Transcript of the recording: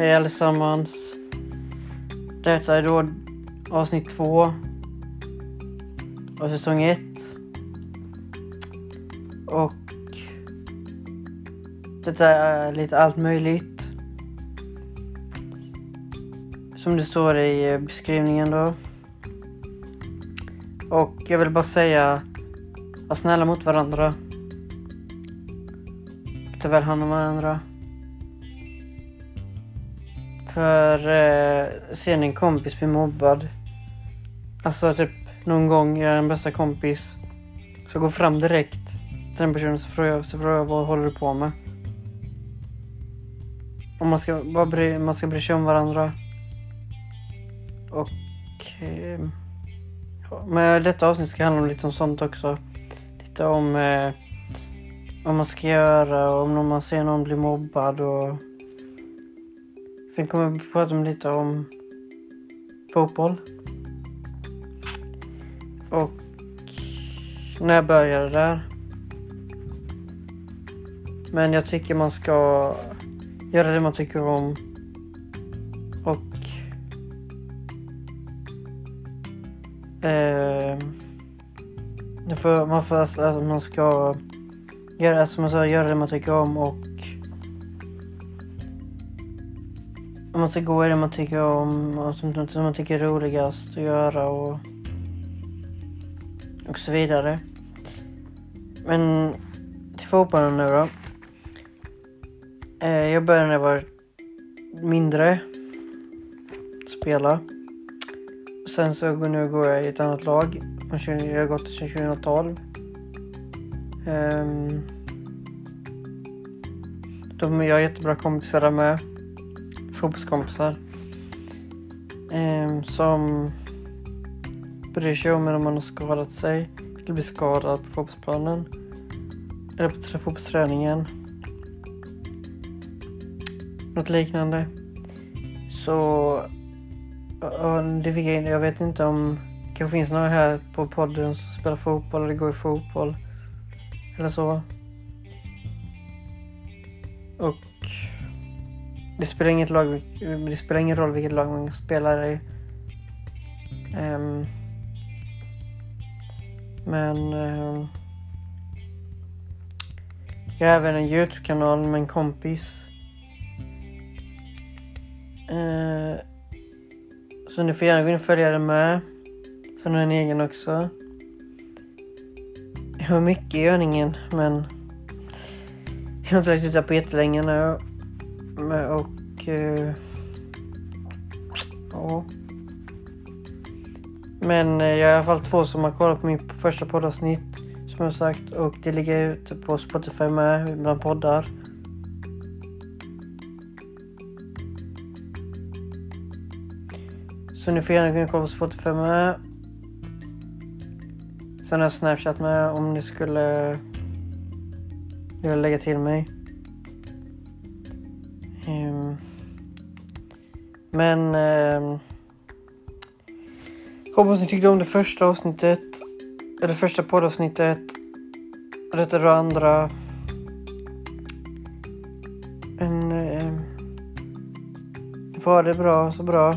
Hej allesammans. Detta är då avsnitt två av säsong ett. Och detta är lite allt möjligt. Som det står i eh, beskrivningen då. Och jag vill bara säga, var snälla mot varandra. Ta väl hand om varandra. För eh, sen en kompis bli mobbad. Alltså typ någon gång jag är en bästa kompis. Så gå fram direkt till den personen så frågar jag, så frågar jag vad håller du på med? Och man ska, bara bry, man ska bry sig om varandra. Och... Eh, men detta avsnitt ska handla om lite om sånt också. Lite om eh, vad man ska göra och om man ser någon bli mobbad och Sen kommer vi prata om lite om fotboll. Och när jag började där. Men jag tycker man ska göra det man tycker om. Och eh, får, man, får, alltså, alltså man ska göra, alltså man göra det man tycker om och man ska gå i det man tycker om och som, som man tycker är roligast att göra och, och så vidare. Men till fotbollen nu då. Eh, jag började när jag var mindre. Spela. Sen så nu går jag i ett annat lag. Jag har gått sedan 2012. Um, ehm. de, jag har jättebra kompisar där med fotbollskompisar. Eh, som bryr sig om om man har skadat sig eller blir skadad på fotbollsplanen. Eller på fotbollsträningen. Något liknande. Så det fick jag, jag vet inte om det kanske finns några här på podden som spelar fotboll eller går i fotboll. Eller så. Och det spelar, inget lag, det spelar ingen roll vilket lag man spelar i. Um, men um, jag har även en Youtube-kanal med en kompis. Uh, så ni får gärna gå in och följa den med. Sen har en egen också. Jag har mycket i görningen men jag har inte lagt ut det på jättelänge nu. Och... Eh, ja. Men eh, jag har i alla fall två som har kollat på min första poddavsnitt. Som jag sagt. Och det ligger ute på Spotify med bland poddar. Så ni får gärna gå in och kolla på Spotify med. Sen har jag Snapchat med om ni skulle vilja lägga till mig. Um, men um, hoppas ni tyckte om det första avsnittet. Eller första poddavsnittet. Och detta är det andra. Men um, får ha det bra så bra.